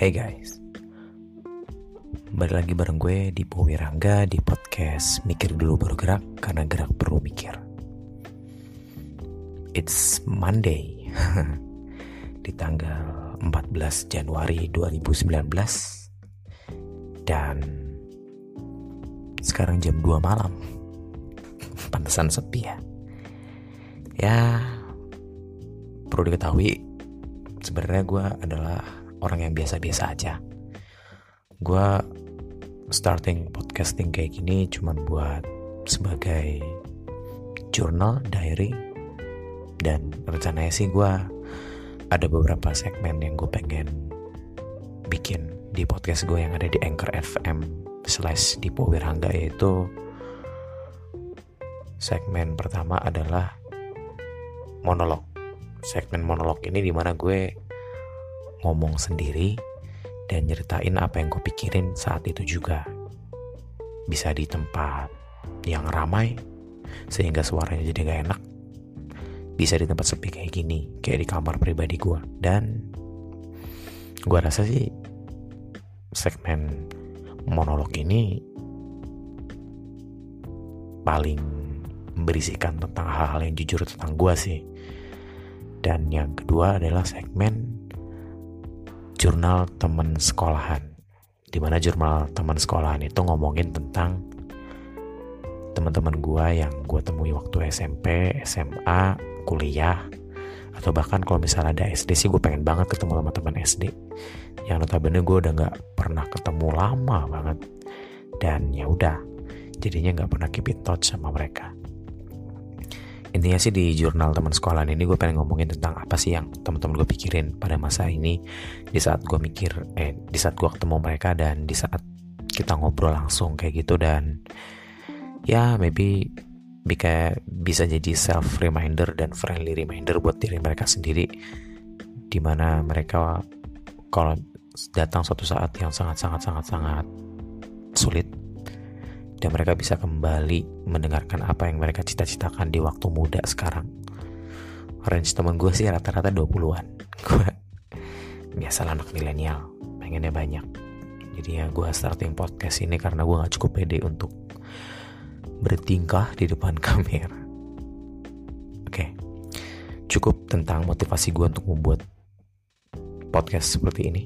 Hey guys. Balik lagi bareng gue di Powirangga di podcast Mikir dulu baru gerak karena gerak perlu mikir. It's Monday Di tanggal 14 Januari 2019 Dan Sekarang jam 2 malam. Pantesan sepi ya. Ya Perlu diketahui Sebenarnya gue adalah orang yang biasa-biasa aja. Gue starting podcasting kayak gini cuman buat sebagai journal, diary, dan rencananya sih gue ada beberapa segmen yang gue pengen bikin di podcast gue yang ada di Anchor FM slash di Wirangga yaitu segmen pertama adalah monolog segmen monolog ini di mana gue ngomong sendiri dan nyeritain apa yang gue pikirin saat itu juga. Bisa di tempat yang ramai sehingga suaranya jadi gak enak. Bisa di tempat sepi kayak gini, kayak di kamar pribadi gue. Dan gue rasa sih segmen monolog ini paling berisikan tentang hal-hal yang jujur tentang gue sih. Dan yang kedua adalah segmen jurnal teman sekolahan. Di mana jurnal teman sekolahan itu ngomongin tentang teman-teman gue yang gue temui waktu SMP, SMA, kuliah atau bahkan kalau misalnya ada SD sih gue pengen banget ketemu sama teman SD yang notabene gue udah nggak pernah ketemu lama banget. Dan ya udah jadinya nggak pernah keep in touch sama mereka intinya sih di jurnal teman sekolah ini gue pengen ngomongin tentang apa sih yang teman-teman gue pikirin pada masa ini di saat gue mikir eh di saat gue ketemu mereka dan di saat kita ngobrol langsung kayak gitu. Dan ya maybe bisa bisa jadi self reminder dan friendly reminder buat diri mereka sendiri. Di mana mereka kalau datang suatu saat yang sangat sangat sangat sangat sulit dan mereka bisa kembali mendengarkan apa yang mereka cita-citakan di waktu muda sekarang. Range temen gue sih rata-rata 20-an. Gue biasa anak milenial, pengennya banyak. Jadi ya gue starting podcast ini karena gue gak cukup pede untuk bertingkah di depan kamera. Oke, cukup tentang motivasi gue untuk membuat podcast seperti ini.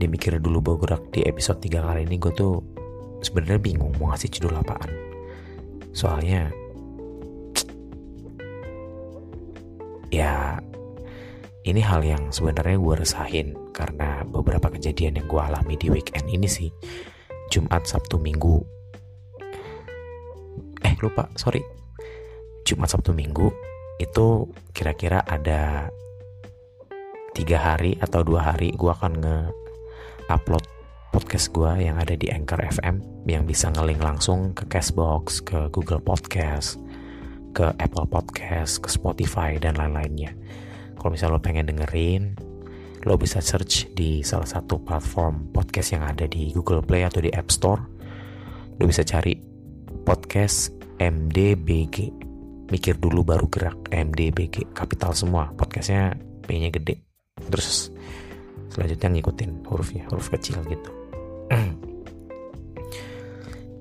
Dimikir dulu bergerak di episode 3 kali ini gue tuh sebenarnya bingung mau ngasih judul apaan. Soalnya ya ini hal yang sebenarnya gue resahin karena beberapa kejadian yang gue alami di weekend ini sih. Jumat, Sabtu, Minggu. Eh lupa sorry. Jumat, Sabtu, Minggu itu kira-kira ada tiga hari atau dua hari gue akan nge-upload podcast gue yang ada di Anchor FM yang bisa ngeling langsung ke Castbox, ke Google Podcast, ke Apple Podcast, ke Spotify dan lain-lainnya. Kalau misalnya lo pengen dengerin, lo bisa search di salah satu platform podcast yang ada di Google Play atau di App Store. Lo bisa cari podcast MDBG. Mikir dulu baru gerak MDBG. Kapital semua. Podcastnya P-nya gede. Terus selanjutnya ngikutin hurufnya, huruf kecil gitu.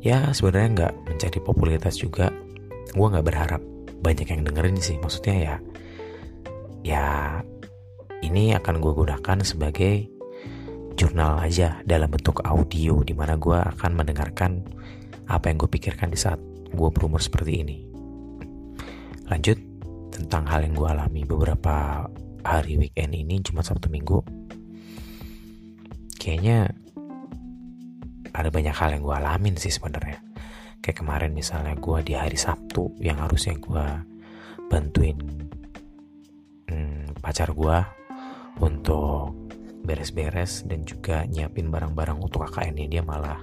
Ya sebenarnya nggak mencari popularitas juga. Gue nggak berharap banyak yang dengerin sih. Maksudnya ya ya ini akan gue gunakan sebagai jurnal aja dalam bentuk audio di mana gue akan mendengarkan apa yang gue pikirkan di saat gue berumur seperti ini. Lanjut tentang hal yang gue alami beberapa hari weekend ini cuma Sabtu Minggu. Kayaknya ada banyak hal yang gue alamin sih sebenarnya. Kayak kemarin misalnya gue di hari Sabtu yang harusnya gue bantuin hmm, pacar gue untuk beres-beres dan juga nyiapin barang-barang untuk KKN dia malah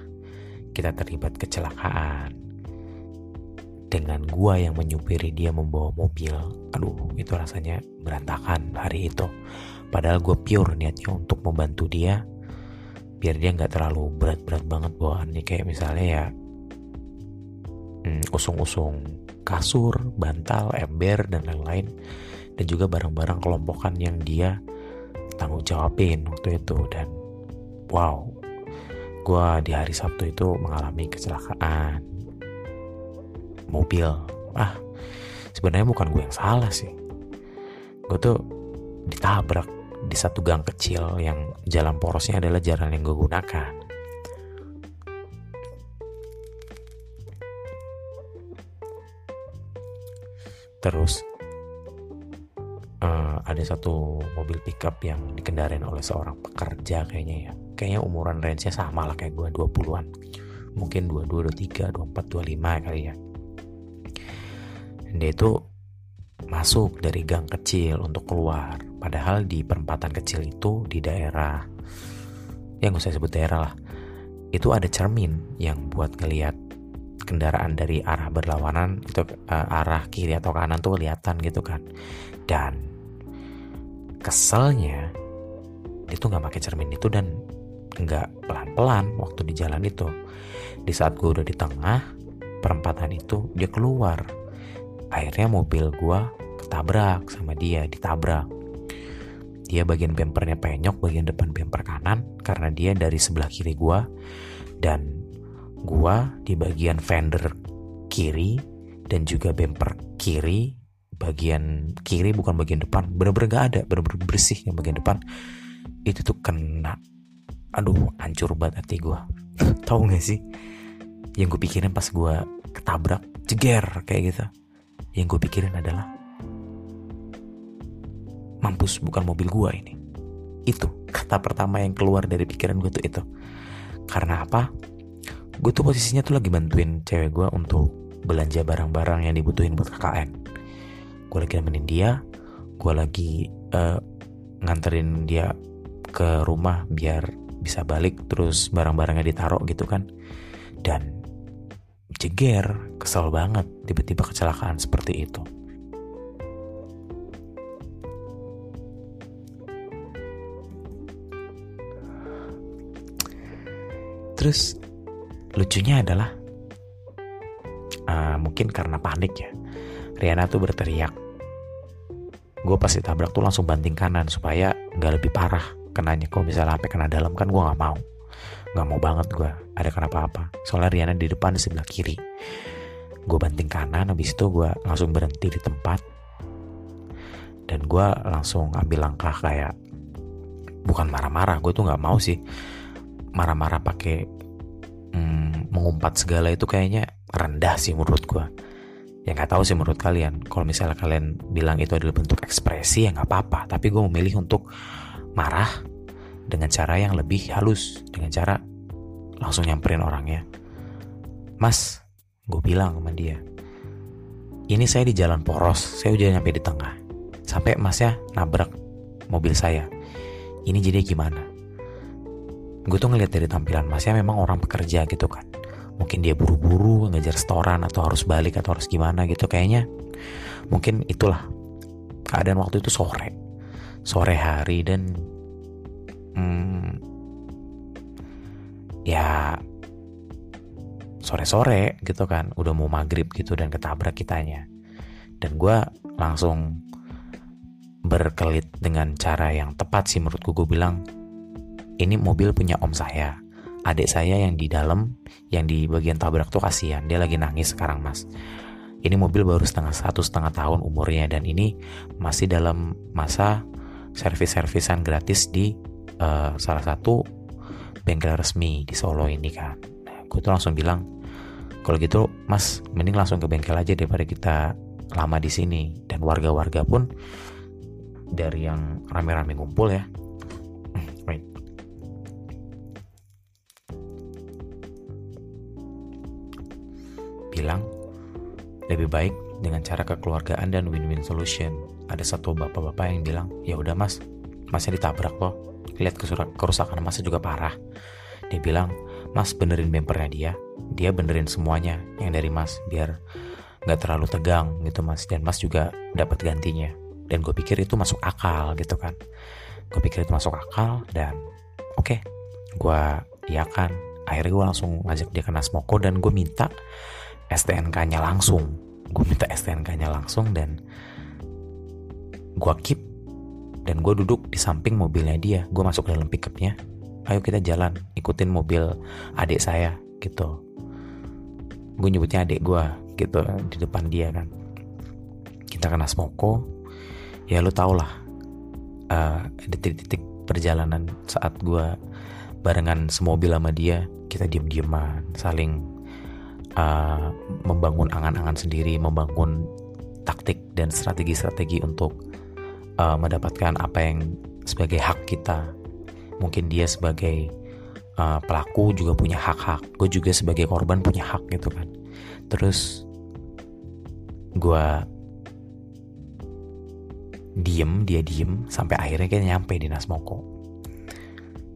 kita terlibat kecelakaan. Dengan gue yang menyupiri dia membawa mobil aduh itu rasanya berantakan hari itu. Padahal gue pure niatnya untuk membantu dia biar dia nggak terlalu berat-berat banget bawaannya. Kayak misalnya ya hmm, usung-usung kasur, bantal, ember dan lain-lain. Dan juga barang-barang kelompokan yang dia tanggung jawabin waktu itu. Dan wow gue di hari Sabtu itu mengalami kecelakaan. Mobil. Ah sebenarnya bukan gue yang salah sih. Gue tuh ditabrak di satu gang kecil yang jalan porosnya adalah jalan yang gue gunakan. Terus uh, ada satu mobil pickup yang dikendarain oleh seorang pekerja kayaknya ya. Kayaknya umuran range-nya sama lah kayak gue 20-an mungkin 22, 23, 24, 25 kali ya. Dan dia itu masuk dari gang kecil untuk keluar. Padahal di perempatan kecil itu di daerah yang gue sebut daerah lah. Itu ada cermin yang buat ngeliat kendaraan dari arah berlawanan itu uh, arah kiri atau kanan tuh kelihatan gitu kan. Dan keselnya dia tuh nggak pakai cermin itu dan nggak pelan-pelan waktu di jalan itu. Di saat gue udah di tengah perempatan itu dia keluar akhirnya mobil gue ketabrak sama dia ditabrak. Dia bagian bempernya penyok bagian depan bemper kanan karena dia dari sebelah kiri gue dan gua di bagian fender kiri dan juga bumper kiri bagian kiri bukan bagian depan bener-bener gak ada bener-bener bersih yang bagian depan. Itu tuh kena aduh hancur banget hati gue tahu gak sih? Yang gue pikirin pas gue ketabrak jeger kayak gitu yang gue pikirin adalah mampus bukan mobil gue ini. Itu kata pertama yang keluar dari pikiran gue tuh itu. Karena apa? Gue tuh posisinya tuh lagi bantuin cewek gue untuk belanja barang-barang yang dibutuhin buat KKN gue lagi nemenin dia gue lagi uh, nganterin dia ke rumah biar bisa balik terus barang-barangnya ditaruh gitu kan. Dan jeger kesel banget tiba-tiba kecelakaan seperti itu. Terus lucunya adalah uh, mungkin karena panik ya Riana tuh berteriak gue pas ditabrak tuh langsung banting kanan supaya nggak lebih parah kenanya. Kalau misalnya sampai kena dalam kan gue nggak mau nggak mau banget gue ada kenapa apa soalnya Riana di depan di sebelah kiri. Gue banting kanan habis itu gue langsung berhenti di tempat. Dan gue langsung ambil langkah kayak bukan marah-marah gue tuh nggak mau sih marah-marah pakai hmm, mengumpat segala itu kayaknya rendah sih menurut gue ya nggak tahu sih menurut kalian. Kalau misalnya kalian bilang itu adalah bentuk ekspresi ya nggak apa-apa. Tapi gue memilih untuk marah dengan cara yang lebih halus dengan cara langsung nyamperin orangnya. Mas gue bilang sama dia ini saya di jalan poros saya udah nyampe di tengah. Sampai masnya nabrak mobil saya. Ini jadi gimana? Gue tuh ngeliat dari tampilan masnya memang orang pekerja gitu kan. Mungkin dia buru-buru ngejar setoran atau harus balik atau harus gimana gitu kayaknya mungkin itulah keadaan waktu itu sore. Sore hari dan hmm, ya sore-sore gitu kan udah mau maghrib gitu dan ketabrak kitanya. Dan gue langsung berkelit dengan cara yang tepat sih menurutku. Gue bilang ini mobil punya om saya. Adik saya yang di dalam yang di bagian tabrak tuh kasihan dia lagi nangis sekarang mas. Ini mobil baru setengah satu setengah tahun umurnya dan ini masih dalam masa servis-servisan gratis di uh, salah satu bengkel resmi di Solo ini kan nah, gue tuh langsung bilang kalau gitu mas mending langsung ke bengkel aja daripada kita lama di sini dan warga-warga pun dari yang rame-rame ngumpul ya bilang lebih baik dengan cara kekeluargaan dan win-win solution. Ada satu bapak-bapak yang bilang, ya udah mas, masnya ditabrak loh. Lihat kerusakan masnya juga parah. Dia bilang, mas benerin bempernya dia, dia benerin semuanya yang dari mas biar nggak terlalu tegang gitu mas dan mas juga dapat gantinya. Dan gue pikir itu masuk akal gitu kan. Gue pikir itu masuk akal dan oke, okay, gue iakan. Akhirnya gue langsung ngajak dia ke Nasmoko dan gue minta STNK-nya langsung gue minta STNK-nya langsung dan gue keep dan gue duduk di samping mobilnya dia. Gue masuk ke dalam pickupnya. Ayo kita jalan ikutin mobil adik saya gitu. Gue nyebutnya adik gue gitu di depan dia kan. Kita kena smoko. Ya lu tau lah uh, detik-detik perjalanan saat gue barengan semobil sama dia kita diem-dieman saling uh, membangun angan-angan sendiri membangun taktik dan strategi-strategi untuk uh, mendapatkan apa yang sebagai hak kita. Mungkin dia sebagai uh, pelaku juga punya hak-hak. Gue juga sebagai korban punya hak gitu kan. Terus gue diem dia diem sampai akhirnya kita nyampe di Nasmoko.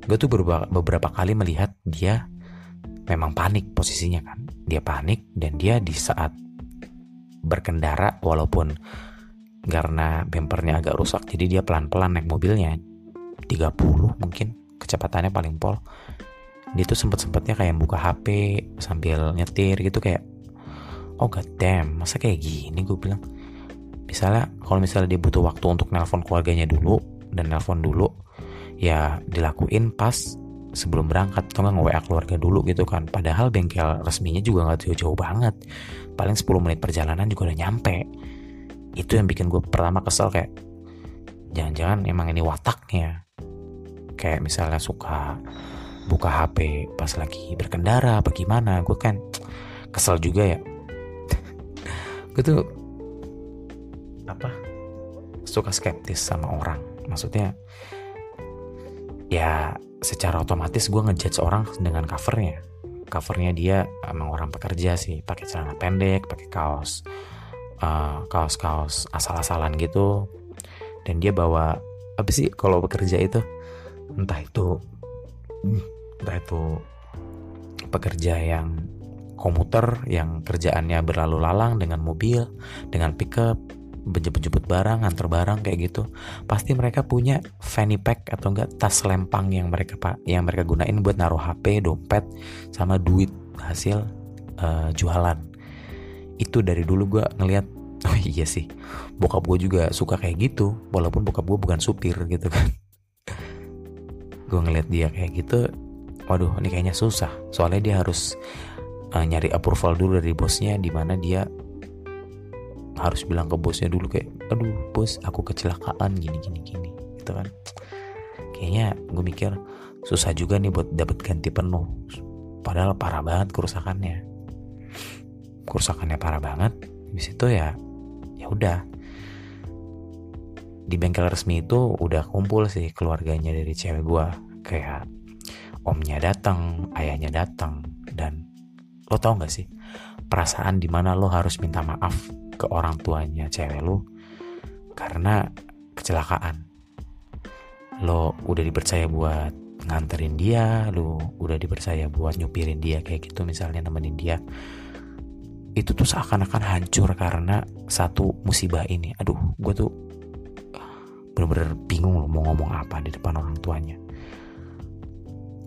Gue tuh beberapa, beberapa kali melihat dia memang panik posisinya kan. Dia panik dan dia di saat berkendara walaupun karena bempernya agak rusak jadi dia pelan-pelan naik mobilnya. 30 mungkin kecepatannya paling pol. Dia tuh sempet-sempetnya kayak buka HP sambil nyetir gitu kayak oh god damn masa kayak gini? Gue bilang. Misalnya kalau misalnya dia butuh waktu untuk nelpon keluarganya dulu dan nelpon dulu ya dilakuin pas sebelum berangkat atau nggak nge-WA keluarga dulu gitu kan. Padahal bengkel resminya juga nggak jauh-jauh banget. Paling 10 menit perjalanan juga udah nyampe itu yang bikin gue pertama kesel kayak jangan-jangan emang ini wataknya. Kayak misalnya suka buka HP pas lagi berkendara apa gimana gue kan kesel juga ya. Gue tuh apa? suka skeptis sama orang. Maksudnya ya secara otomatis gue ngejudge orang dengan covernya. Covernya dia emang orang pekerja sih pakai celana pendek pakai kaos uh, kaos kaos asal-asalan gitu. Dan dia bawa apa sih kalau bekerja itu? Entah itu entah itu pekerja yang komuter yang kerjaannya berlalu lalang dengan mobil dengan pickup menjemput-jemput barang, nganter barang kayak gitu, pasti mereka punya fanny pack atau enggak tas lempang yang mereka pak yang mereka gunain buat naruh HP, dompet, sama duit hasil uh, jualan. Itu dari dulu gue ngeliat, oh iya sih, bokap gue juga suka kayak gitu, walaupun bokap gue bukan supir gitu kan. gue ngeliat dia kayak gitu, waduh ini kayaknya susah, soalnya dia harus uh, nyari approval dulu dari bosnya, di mana dia harus bilang ke bosnya dulu kayak aduh bos aku kecelakaan gini gini gini gitu kan. Kayaknya gue mikir susah juga nih buat dapat ganti penuh. Padahal parah banget kerusakannya. Kerusakannya parah banget. Di situ ya ya udah. Di bengkel resmi itu udah kumpul sih keluarganya dari cewek gue kayak omnya datang ayahnya datang dan lo tau gak sih perasaan di mana lo harus minta maaf ke orang tuanya cewek lu karena kecelakaan. Lo udah dipercaya buat nganterin dia lo udah dipercaya buat nyupirin dia kayak gitu misalnya nemenin dia itu tuh seakan-akan hancur karena satu musibah ini. Aduh gue tuh bener-bener bingung loh mau ngomong apa di depan orang tuanya.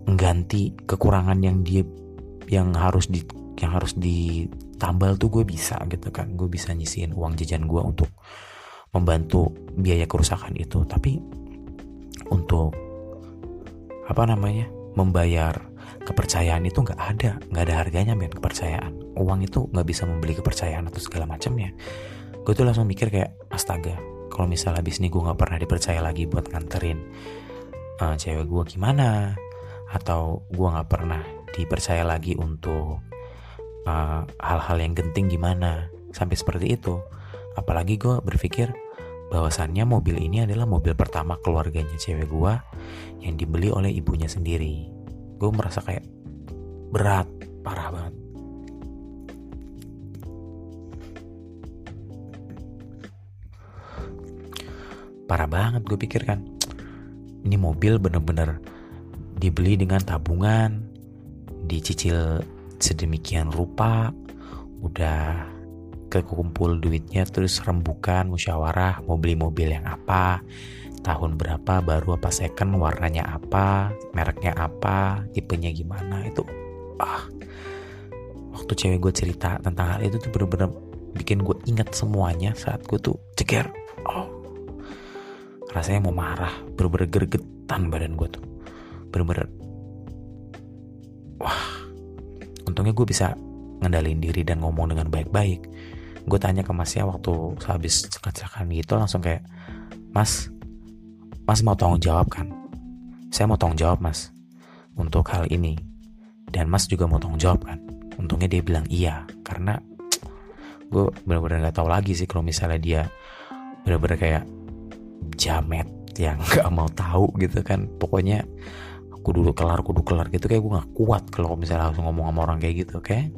Mengganti kekurangan yang dia yang harus di yang harus ditambal tuh gue bisa gitu kan. Gue bisa nyisihin uang jajan gue untuk membantu biaya kerusakan itu. Tapi untuk apa namanya membayar kepercayaan itu nggak ada nggak ada harganya men kepercayaan. Uang itu nggak bisa membeli kepercayaan atau segala macamnya. Gue tuh langsung mikir kayak astaga kalau misal habis ini gue nggak pernah dipercaya lagi buat nganterin uh, cewek gue gimana? Atau gue nggak pernah dipercaya lagi untuk Eh, hal-hal uh, yang genting gimana? Sampai seperti itu. Apalagi gue berpikir bahwasannya mobil ini adalah mobil pertama keluarganya cewek gue yang dibeli oleh ibunya sendiri gue merasa kayak berat parah banget. Parah banget gue pikir kan ini mobil bener-bener dibeli dengan tabungan dicicil sedemikian rupa udah kekumpul duitnya terus rembukan musyawarah mau beli mobil yang apa tahun berapa baru apa second warnanya apa mereknya apa tipenya gimana itu ah. Waktu cewek gue cerita tentang hal itu tuh bener-bener bikin gue ingat semuanya saat gue tuh ceker oh. Rasanya mau marah bener-bener gergetan badan gue tuh bener-bener wah. Untungnya gue bisa ngendalin diri dan ngomong dengan baik-baik. Gue tanya ke masnya waktu habis kecelakaan gitu langsung kayak mas mas mau tanggung jawab kan? Saya mau tanggung jawab mas. Untuk hal ini. Dan mas juga mau tanggung jawab kan? Untungnya dia bilang iya. Karena gue bener-bener gak tahu lagi sih kalau misalnya dia bener-bener kayak jamet yang gak mau tahu gitu kan. Pokoknya aku dulu kelar kudu kelar gitu. Kayak gue gak kuat kalau misalnya langsung ngomong sama orang kayak gitu. Kayak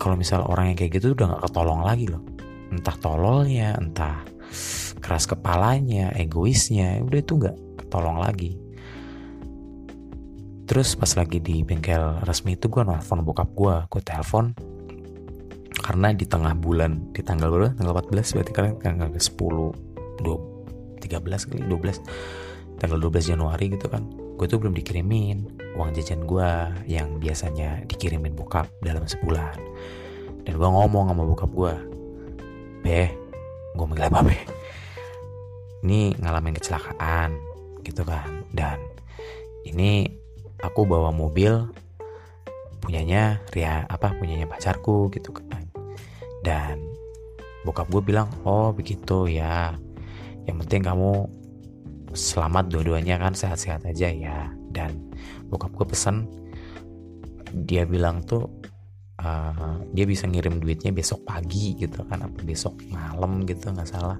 kalau misalnya orang yang kayak gitu udah gak ketolong lagi loh. Entah tololnya entah keras kepalanya egoisnya udah itu gak ketolong lagi. Terus pas lagi di bengkel resmi itu gue nelfon bokap gue gue telepon. Karena di tengah bulan di tanggal berapa? Tanggal 14 berarti kan tanggal 10 2 13 kali 12 tanggal 12 Januari gitu kan. Gue tuh belum dikirimin uang jajan gue yang biasanya dikirimin bokap dalam sebulan. Dan gue ngomong sama bokap gue beh gue manggil apa beh ini ngalamin kecelakaan gitu kan. Dan ini aku bawa mobil punyanya Ria apa punyanya pacarku gitu kan. Dan bokap gue bilang oh begitu ya. Yang penting kamu selamat dua-duanya kan sehat-sehat aja ya. Dan bokap gue pesan dia bilang tuh uh, dia bisa ngirim duitnya besok pagi gitu kan apa besok malam gitu nggak salah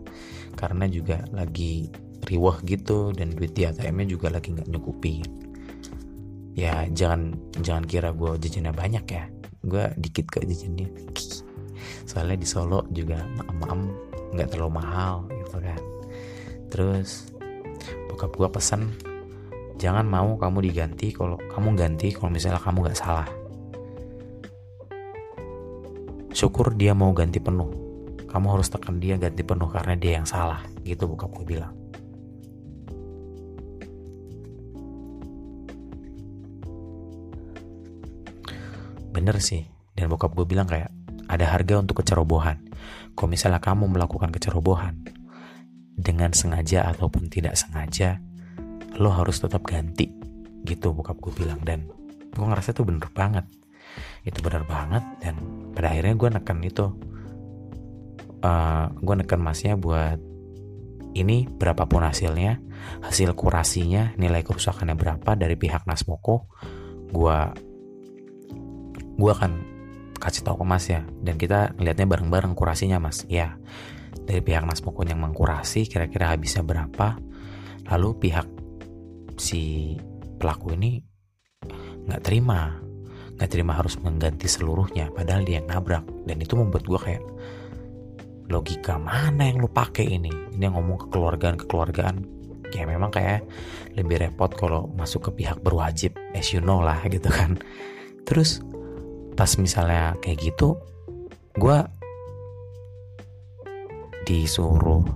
karena juga lagi riwah gitu dan duit di ATM-nya juga lagi nggak nyukupin ya jangan jangan kira gue jajannya banyak ya. Gue dikit kok jajannya. Soalnya di Solo juga maam nggak terlalu mahal gitu kan. Terus bokap gue pesan jangan mau kamu diganti kalau kamu ganti kalau misalnya kamu nggak salah. Syukur dia mau ganti penuh kamu harus tekan dia ganti penuh karena dia yang salah. Gitu bokap gue bilang. Bener sih. Dan bokap gue bilang kayak ada harga untuk kecerobohan. Kalau misalnya kamu melakukan kecerobohan dengan sengaja ataupun tidak sengaja lo harus tetap ganti. Gitu bokap gue bilang. Dan gue ngerasa itu bener banget. Itu bener banget. Dan pada akhirnya gue neken itu uh, eh, gue neken masnya buat ini berapapun hasilnya hasil kurasinya nilai kerusakannya berapa dari pihak Nasmoko gue gue akan kasih tahu ke mas ya dan kita ngelihatnya bareng-bareng kurasinya mas. Ya dari pihak mas Mokon yang mengkurasi kira-kira habisnya berapa. Lalu pihak si pelaku ini nggak terima. Nggak terima harus mengganti seluruhnya padahal dia yang nabrak. Dan itu membuat gue kayak logika mana yang lu pakai ini? Ini yang ngomong kekeluargaan kekeluargaan ya memang kayak lebih repot kalau masuk ke pihak berwajib as you know lah gitu kan. Terus pas misalnya kayak gitu gue disuruh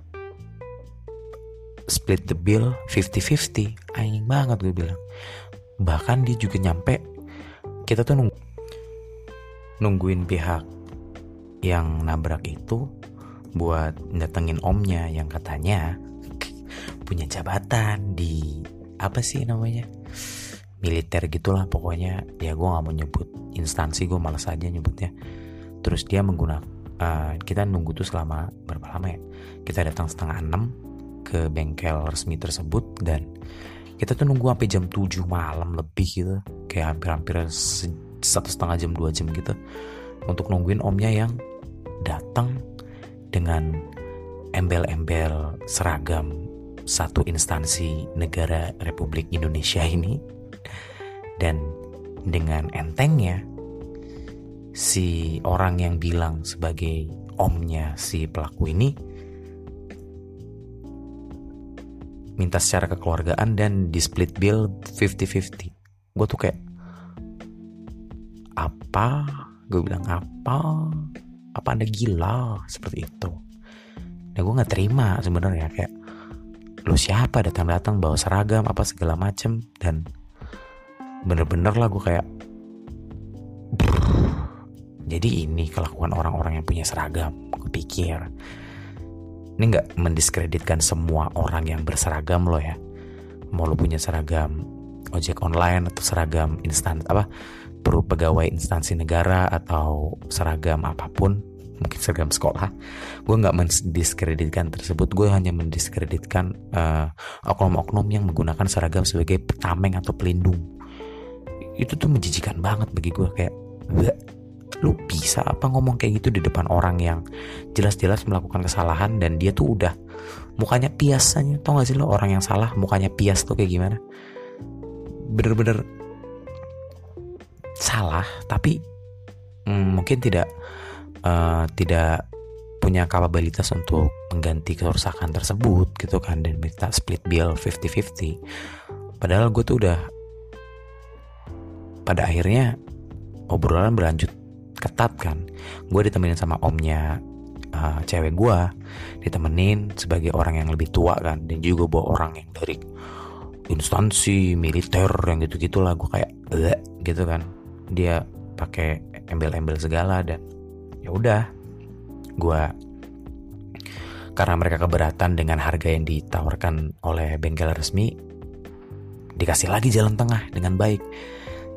split the bill 50-50 anjing banget gue bilang. Bahkan dia juga nyampe kita tuh nunggu, nungguin pihak yang nabrak itu buat datengin omnya yang katanya punya jabatan di apa sih namanya militer gitulah pokoknya. Ya gue nggak mau nyebut instansi gue malas aja nyebutnya. Terus dia menggunakan uh, kita nunggu tuh selama berapa lama ya? Kita datang setengah enam ke bengkel resmi tersebut dan kita tuh nunggu sampai jam 7 malam lebih gitu. Kayak hampir-hampir satu setengah jam dua jam gitu. Untuk nungguin omnya yang datang dengan embel-embel seragam satu instansi negara Republik Indonesia ini. Dan dengan entengnya si orang yang bilang sebagai omnya si pelaku ini minta secara kekeluargaan dan di split bill 50-50 gue tuh kayak apa? Gue bilang apa apa anda gila seperti itu? Nah gue nggak terima sebenarnya kayak lo siapa datang-datang bawa seragam apa segala macem? Dan bener-bener lah gue kayak jadi ini kelakuan orang-orang yang punya seragam gue pikir. Ini nggak mendiskreditkan semua orang yang berseragam loh ya. Mau lo punya seragam ojek online atau seragam instan apa perlu pegawai instansi negara atau seragam apa pun mungkin seragam sekolah. Gue nggak mendiskreditkan tersebut. Gue hanya mendiskreditkan uh, oknum-oknum yang menggunakan seragam sebagai petameng atau pelindung. Itu tuh menjijikan banget bagi gue kayak lu bisa apa ngomong kayak gitu di depan orang yang jelas-jelas melakukan kesalahan dan dia tuh udah mukanya piasanya tau gak sih lo orang yang salah mukanya pias tuh kayak gimana? Bener-bener salah tapi hmm, mungkin tidak uh, tidak punya kapabilitas untuk mengganti kerusakan tersebut gitu kan dan minta split bill 50-50 padahal gue tuh udah pada akhirnya obrolan berlanjut ketat kan. Gue ditemenin sama omnya uh, cewek gue ditemenin sebagai orang yang lebih tua kan dan juga bawa orang yang dari instansi militer yang gitu gitulah gue kayak gitu kan. Dia pakai embel-embel segala dan ya udah gue karena mereka keberatan dengan harga yang ditawarkan oleh bengkel resmi dikasih lagi jalan tengah dengan baik.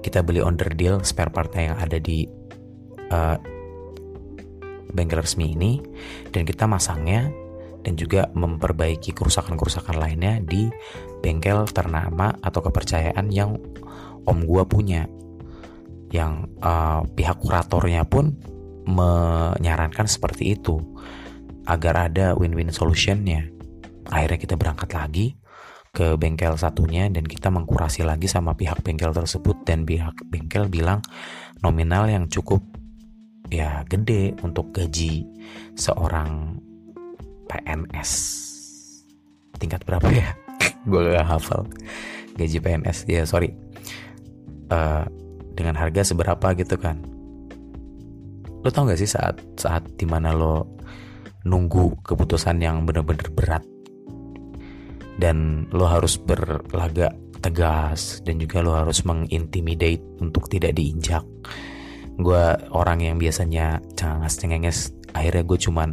Kita beli under deal spare partnya yang ada di uh, bengkel resmi ini dan kita masangnya dan juga memperbaiki kerusakan-kerusakan lainnya di bengkel ternama atau kepercayaan yang om gua punya yang uh, pihak kuratornya pun menyarankan seperti itu agar ada win-win solutionnya. Akhirnya kita berangkat lagi ke bengkel satunya dan kita mengkurasi lagi sama pihak bengkel tersebut. Dan pihak bengkel bilang nominal yang cukup ya gede untuk gaji seorang PNS tingkat berapa ya? Gue gak hafal. Gaji PNS ya sorry. Uh, dengan harga seberapa gitu kan lo tau gak sih saat saat di mana lo nunggu keputusan yang bener-bener berat? Dan lo harus berlagak tegas dan juga lo harus mengintimidate untuk tidak diinjak. Gue orang yang biasanya cengenges cengenges akhirnya gue cuman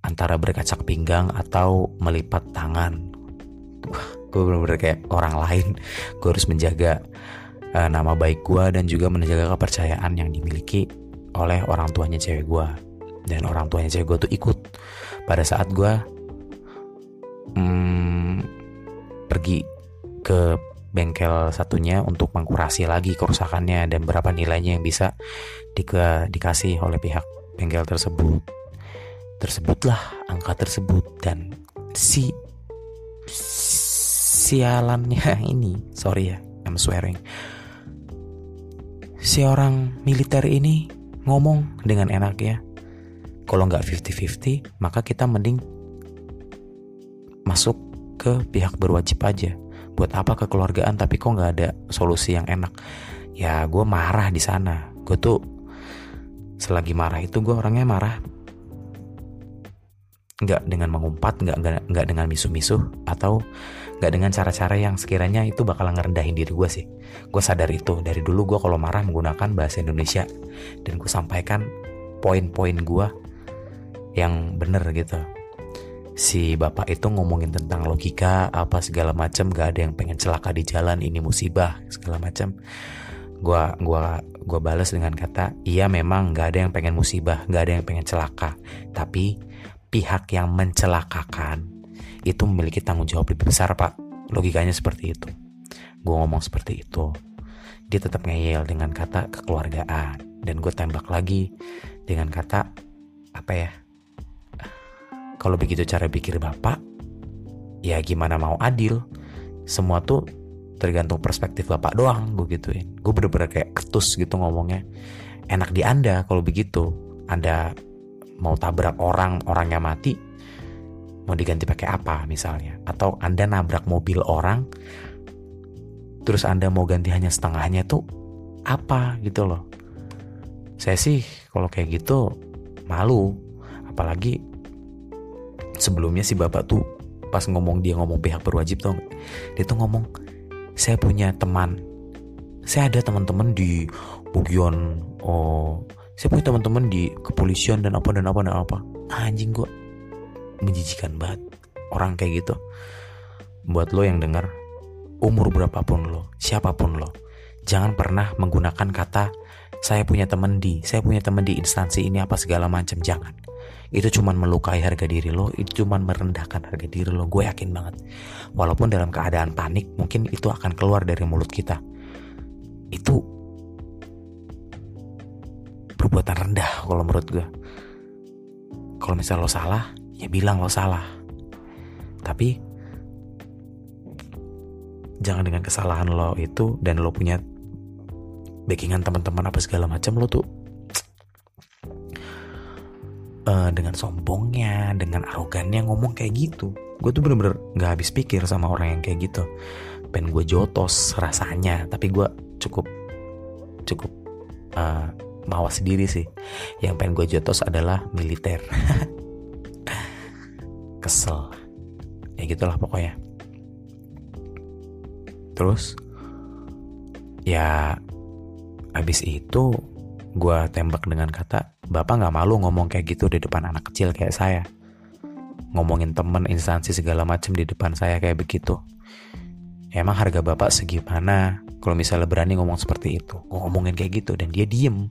antara berkacak pinggang atau melipat tangan. Gue bener-bener kayak orang lain. Gue harus menjaga uh, nama baik gue dan juga menjaga kepercayaan yang dimiliki oleh orang tuanya cewek gue dan orang tuanya cewek gue tuh ikut pada saat gue hmm, pergi ke bengkel satunya untuk mengkurasi lagi kerusakannya dan berapa nilainya yang bisa di dikasih oleh pihak bengkel tersebut. Tersebutlah angka tersebut dan si sialannya ini, sorry ya, I'm swearing. Si orang militer ini ngomong dengan enak ya. Kalau nggak 50-50, maka kita mending masuk ke pihak berwajib aja. Buat apa kekeluargaan tapi kok nggak ada solusi yang enak? Ya gue marah di sana. Gue tuh selagi marah itu gue orangnya marah. Nggak dengan mengumpat nggak nggak dengan misu-misu atau nggak dengan cara-cara yang sekiranya itu bakal ngerendahin diri gue sih. Gue sadar itu. Dari dulu gue kalau marah menggunakan bahasa Indonesia. Dan gue sampaikan poin-poin gue yang bener gitu. Si bapak itu ngomongin tentang logika apa segala macam gak ada yang pengen celaka di jalan ini musibah segala macam gua gua gua balas dengan kata iya memang gak ada yang pengen musibah gak ada yang pengen celaka. Tapi pihak yang mencelakakan itu memiliki tanggung jawab lebih besar pak logikanya seperti itu gua ngomong seperti itu dia tetap ngeyel dengan kata kekeluargaan dan gue tembak lagi dengan kata apa ya kalau begitu cara pikir Bapak, ya gimana mau adil? Semua tuh tergantung perspektif Bapak doang, gue gituin. Gue bener-bener kayak ketus gitu ngomongnya. Enak di Anda kalau begitu. Anda mau tabrak orang, orangnya mati, mau diganti pakai apa misalnya? Atau Anda nabrak mobil orang, terus Anda mau ganti hanya setengahnya tuh apa gitu loh. Saya sih kalau kayak gitu malu, apalagi sebelumnya si bapak tuh pas ngomong dia ngomong pihak berwajib tuh dia tuh ngomong saya punya teman saya ada teman-teman di bagian oh saya punya teman-teman di kepolisian dan apa dan apa dan apa anjing gua menjijikan banget. Orang kayak gitu. Buat lo yang denger umur berapapun lo siapa pun lo jangan pernah menggunakan kata saya punya teman di saya punya teman di instansi ini apa segala macam. Jangan. Itu cuman melukai harga diri lo itu cuman merendahkan harga diri lo. Gue yakin banget. Walaupun dalam keadaan panik mungkin itu akan keluar dari mulut kita. Itu perbuatan rendah kalau menurut gue. Kalau misal lo salah ya bilang lo salah. Tapi jangan dengan kesalahan lo itu dan lo punya backingan teman-teman apa segala macam lo tuh uh, dengan sombongnya dengan arogannya ngomong kayak gitu. Gue tuh bener-bener nggak habis pikir sama orang yang kayak gitu. Pengen gue jotos rasanya tapi gue cukup cukup uh, mawas sendiri sih. Yang pengen gue jotos adalah militer kesel. Ya gitulah pokoknya. Terus ya abis itu gue tembak dengan kata bapak nggak malu ngomong kayak gitu di depan anak kecil kayak saya. Ngomongin temen instansi segala macem di depan saya kayak begitu. Emang harga bapak segimana kalau misalnya berani ngomong seperti itu? Ngomongin kayak gitu dan dia diem.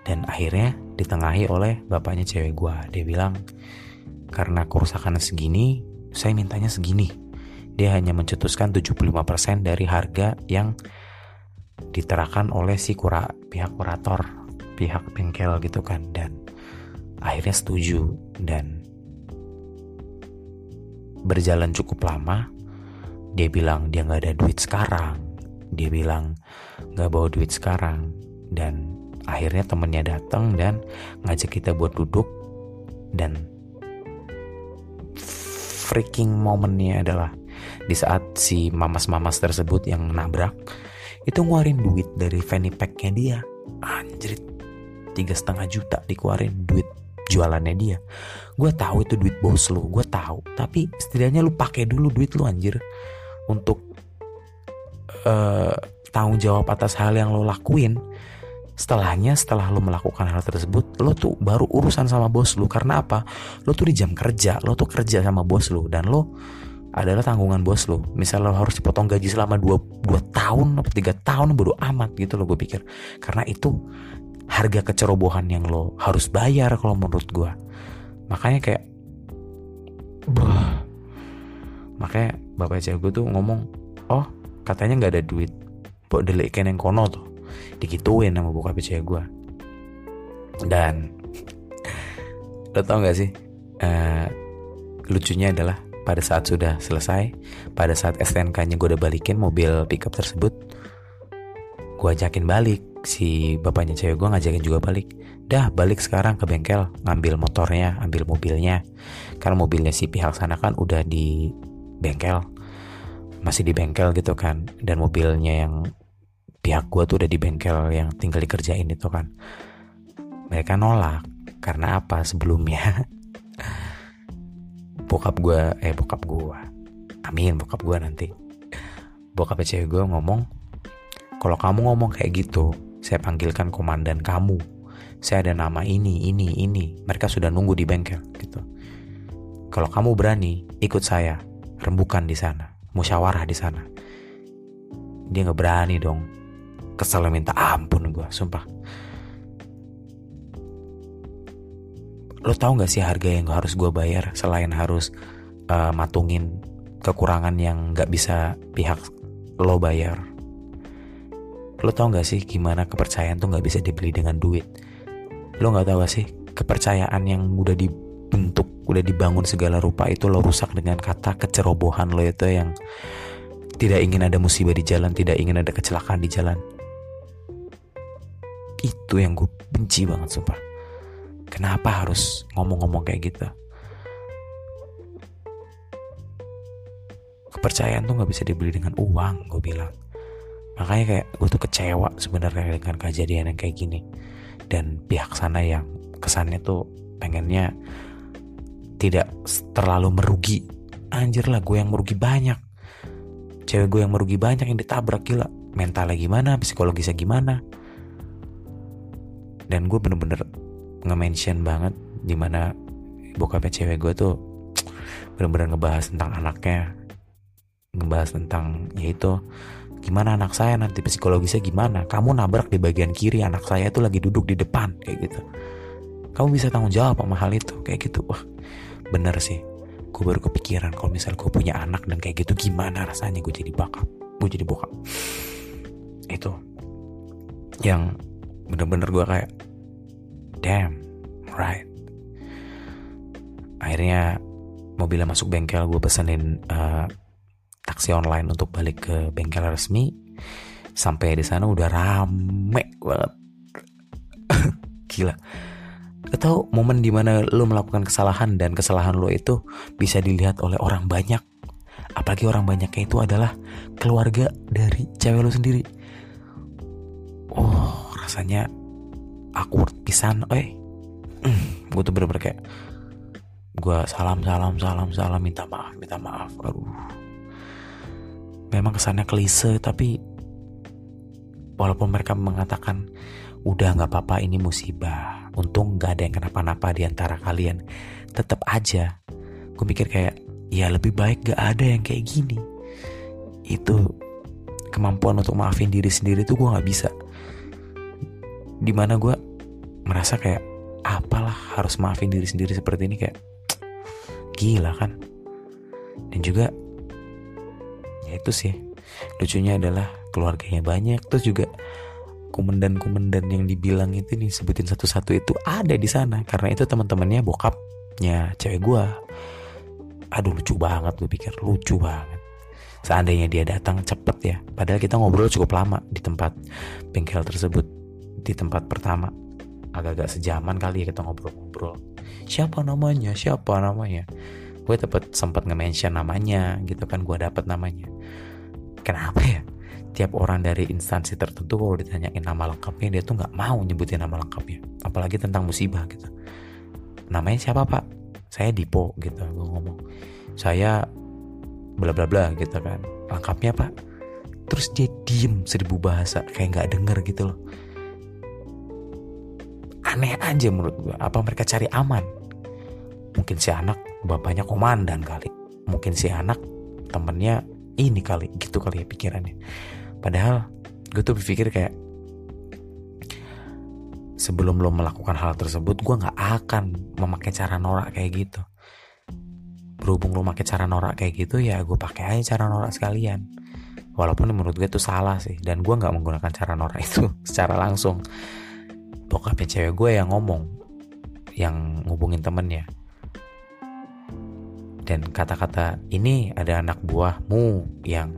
Dan akhirnya ditengahi oleh bapaknya cewek gue dia bilang karena kerusakan segini, saya mintanya segini. Dia hanya mencetuskan 75% dari harga yang diterakan oleh si kura, pihak kurator, pihak bengkel gitu kan. Dan akhirnya setuju dan berjalan cukup lama. Dia bilang dia nggak ada duit sekarang. Dia bilang nggak bawa duit sekarang. Dan akhirnya temennya datang dan ngajak kita buat duduk dan freaking momennya adalah di saat si mamas-mamas tersebut yang nabrak itu ngeluarin duit dari fanny packnya dia. Anjrit tiga setengah juta dikeluarin duit jualannya dia. Gue tahu itu duit bos lu gue tahu. Tapi setidaknya lu pakai dulu duit lu anjir untuk uh, tanggung jawab atas hal yang lo lakuin setelahnya setelah lo melakukan hal tersebut lo tuh baru urusan sama bos lo. Karena apa? Lo tuh di jam kerja lo tuh kerja sama bos lo dan lo adalah tanggungan bos lo. Misal lo harus dipotong gaji selama 2, 2 tahun atau 3 tahun bodo amat gitu lo gue pikir. Karena itu harga kecerobohan yang lo harus bayar kalau menurut gue makanya kayak bah, makanya bapak cewek gue tuh ngomong oh katanya nggak ada duit. Buat delikkan yang kono tuh digituin sama bokap cewek gue dan lo tau gak sih uh, lucunya adalah pada saat sudah selesai pada saat STNK nya gue udah balikin mobil pickup tersebut gue ajakin balik. Si bapaknya cewek gue ngajakin juga balik. Dah balik sekarang ke bengkel ngambil motornya ambil mobilnya. Karena mobilnya si pihak sana kan udah di bengkel masih di bengkel gitu kan. Dan mobilnya yang pihak gue tuh udah di bengkel yang tinggal dikerjain itu kan. Mereka nolak karena apa sebelumnya? Bokap gue eh bokap gue amin bokap gue nanti. Bokap cewek gue ngomong kalau kamu ngomong kayak gitu saya panggilkan komandan kamu. Saya ada nama ini ini ini. Mereka sudah nunggu di bengkel gitu. Kalau kamu berani ikut saya. Rembukan di sana. Musyawarah di sana. Dia nggak berani dong kesel minta ampun gue sumpah. Lo tau gak sih harga yang harus gue bayar selain harus uh, matungin kekurangan yang gak bisa pihak lo bayar? Lo tau gak sih gimana kepercayaan tuh gak bisa dibeli dengan duit? Lo gak tau gak sih kepercayaan yang udah dibentuk udah dibangun segala rupa itu lo rusak dengan kata kecerobohan lo itu yang tidak ingin ada musibah di jalan, tidak ingin ada kecelakaan di jalan itu yang gue benci banget sumpah. Kenapa harus ngomong-ngomong kayak gitu? Kepercayaan tuh nggak bisa dibeli dengan uang gue bilang. Makanya kayak gue tuh kecewa sebenarnya dengan kejadian yang kayak gini. Dan pihak sana yang kesannya tuh pengennya tidak terlalu merugi. Anjir lah gue yang merugi banyak. Cewek gue yang merugi banyak yang ditabrak gila. Mentalnya gimana psikologisnya gimana dan gue bener-bener nge-mention banget di mana bokapnya cewek gue tuh bener-bener ngebahas tentang anaknya ngebahas tentang yaitu gimana anak saya nanti psikologisnya gimana kamu nabrak di bagian kiri anak saya tuh lagi duduk di depan kayak gitu. Kamu bisa tanggung jawab sama hal itu kayak gitu. Wah bener sih. Gue baru kepikiran kalau misal gue punya anak dan kayak gitu gimana rasanya gue jadi bakap gue jadi bokap. Itu yang bener-bener gue kayak damn right. Akhirnya mobilnya masuk bengkel gue pesenin uh, taksi online untuk balik ke bengkel resmi. Sampai di sana udah rame banget. Gila. Atau momen di mana lo melakukan kesalahan dan kesalahan lo itu bisa dilihat oleh orang banyak. Apalagi orang banyaknya itu adalah keluarga dari cewek lo sendiri. Oh rasanya awkward pisan eh mm, gue tuh bener-bener kayak gue salam salam salam salam minta maaf minta maaf. Aduh. Memang kesannya klise tapi walaupun mereka mengatakan udah nggak apa-apa ini musibah. Untung nggak ada yang kenapa-napa di antara kalian. Tetap aja gue mikir kayak ya lebih baik gak ada yang kayak gini. Itu kemampuan untuk maafin diri sendiri tuh gue nggak bisa di mana gue merasa kayak apalah harus maafin diri sendiri seperti ini kayak gila kan? Dan juga ya itu sih lucunya adalah keluarganya banyak terus juga komandan-komandan yang dibilang itu nih sebutin satu-satu itu ada di sana. Karena itu teman-temannya bokapnya cewek gue aduh lucu banget gue pikir lucu banget. Seandainya dia datang cepet ya. Padahal kita ngobrol cukup lama di tempat bengkel tersebut di tempat pertama. Agak-agak sejaman kali ya kita ngobrol-ngobrol. Siapa namanya? Siapa namanya? Gue tempat sempat nge-mention namanya gitu kan gue dapet namanya. Kenapa ya? Tiap orang dari instansi tertentu kalau ditanyain nama lengkapnya dia tuh nggak mau nyebutin nama lengkapnya. Apalagi tentang musibah gitu. Namanya siapa pak? Saya Dipo gitu gue ngomong. Saya bla bla bla gitu kan. Lengkapnya pak. Terus dia diem seribu bahasa kayak nggak denger gitu loh aneh aja menurut gue apa mereka cari aman? Mungkin si anak bapaknya komandan kali. Mungkin si anak temennya ini kali gitu kali ya pikirannya. Padahal gue tuh berpikir kayak sebelum lo melakukan hal tersebut gue nggak akan memakai cara norak kayak gitu. Berhubung lo pakai cara norak kayak gitu ya gue pakai aja cara norak sekalian. Walaupun menurut gue itu salah sih dan gue nggak menggunakan cara norak itu secara langsung bokapnya cewek gue yang ngomong yang ngubungin temennya. Dan kata-kata ini ada anak buahmu yang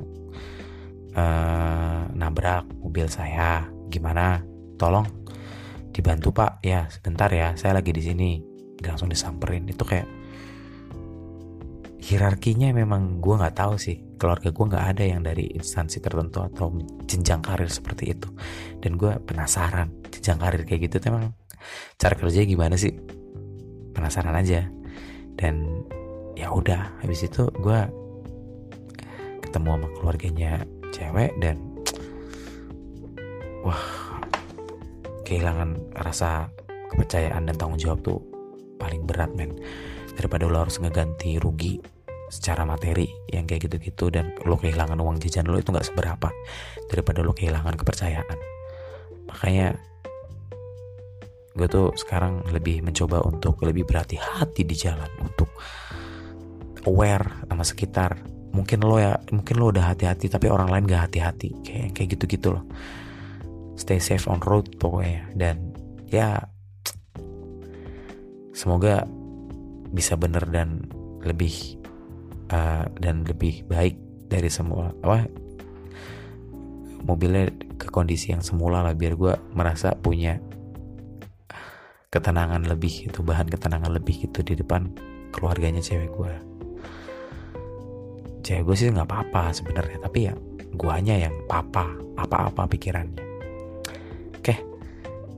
uh, nabrak mobil saya. Gimana? Tolong dibantu pak. Ya sebentar ya saya lagi di sini. Langsung disamperin. Itu kayak hierarkinya memang gue nggak tahu sih. Keluarga gue nggak ada yang dari instansi tertentu atau jenjang karir seperti itu. Dan gue penasaran jenjang karir kayak gitu emang cara kerja gimana sih? Penasaran aja. Dan ya udah habis itu gue ketemu sama keluarganya cewek dan wah kehilangan rasa kepercayaan dan tanggung jawab tuh paling berat men daripada lo harus ngeganti rugi secara materi yang kayak gitu-gitu dan lo kehilangan uang jajan lo itu nggak seberapa daripada lo kehilangan kepercayaan. Makanya gue tuh sekarang lebih mencoba untuk lebih berhati-hati di jalan untuk aware sama sekitar. Mungkin lo ya mungkin lo udah hati-hati tapi orang lain gak hati-hati. Kayak kayak gitu-gitu loh. Stay safe on road pokoknya. Dan ya semoga bisa bener dan lebih uh, dan lebih baik dari semua apa mobilnya ke kondisi yang semula lah biar gue merasa punya ketenangan lebih itu bahan ketenangan lebih gitu di depan keluarganya cewek gue cewek gue sih nggak apa-apa sebenarnya tapi ya guanya yang papa apa-apa pikirannya. Oke,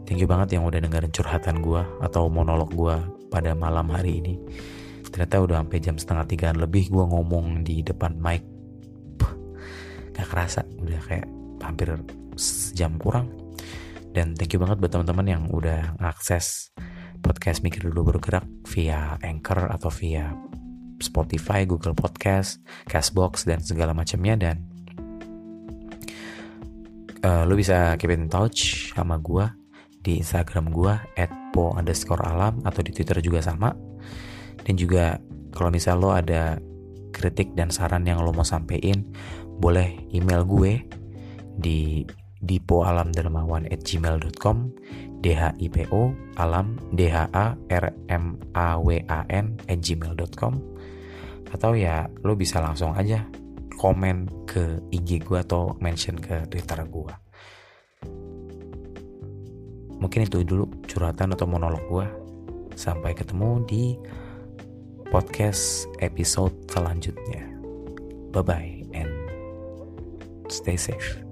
thank you banget yang udah dengerin curhatan gue atau monolog gue pada malam hari ini. Ternyata udah sampai jam setengah tigaan lebih gue ngomong di depan mic. Puh, gak kerasa, udah kayak hampir sejam kurang. Dan thank you banget buat teman-teman yang udah ngakses podcast mikir dulu bergerak via Anchor atau via Spotify, Google Podcast, Castbox dan segala macamnya dan uh, lu bisa keep in touch sama gue di Instagram gue @po underscore alam atau di Twitter juga sama. Dan juga kalau misal lo ada kritik dan saran yang lo mau sampein boleh email gue di dipoalamdermawan at gmail.com d h i p o alam d h a r m a w a n gmail.com atau ya lo bisa langsung aja komen ke IG gue atau mention ke Twitter gue mungkin itu dulu curhatan atau monolog gue sampai ketemu di podcast episode selanjutnya. Bye bye and stay safe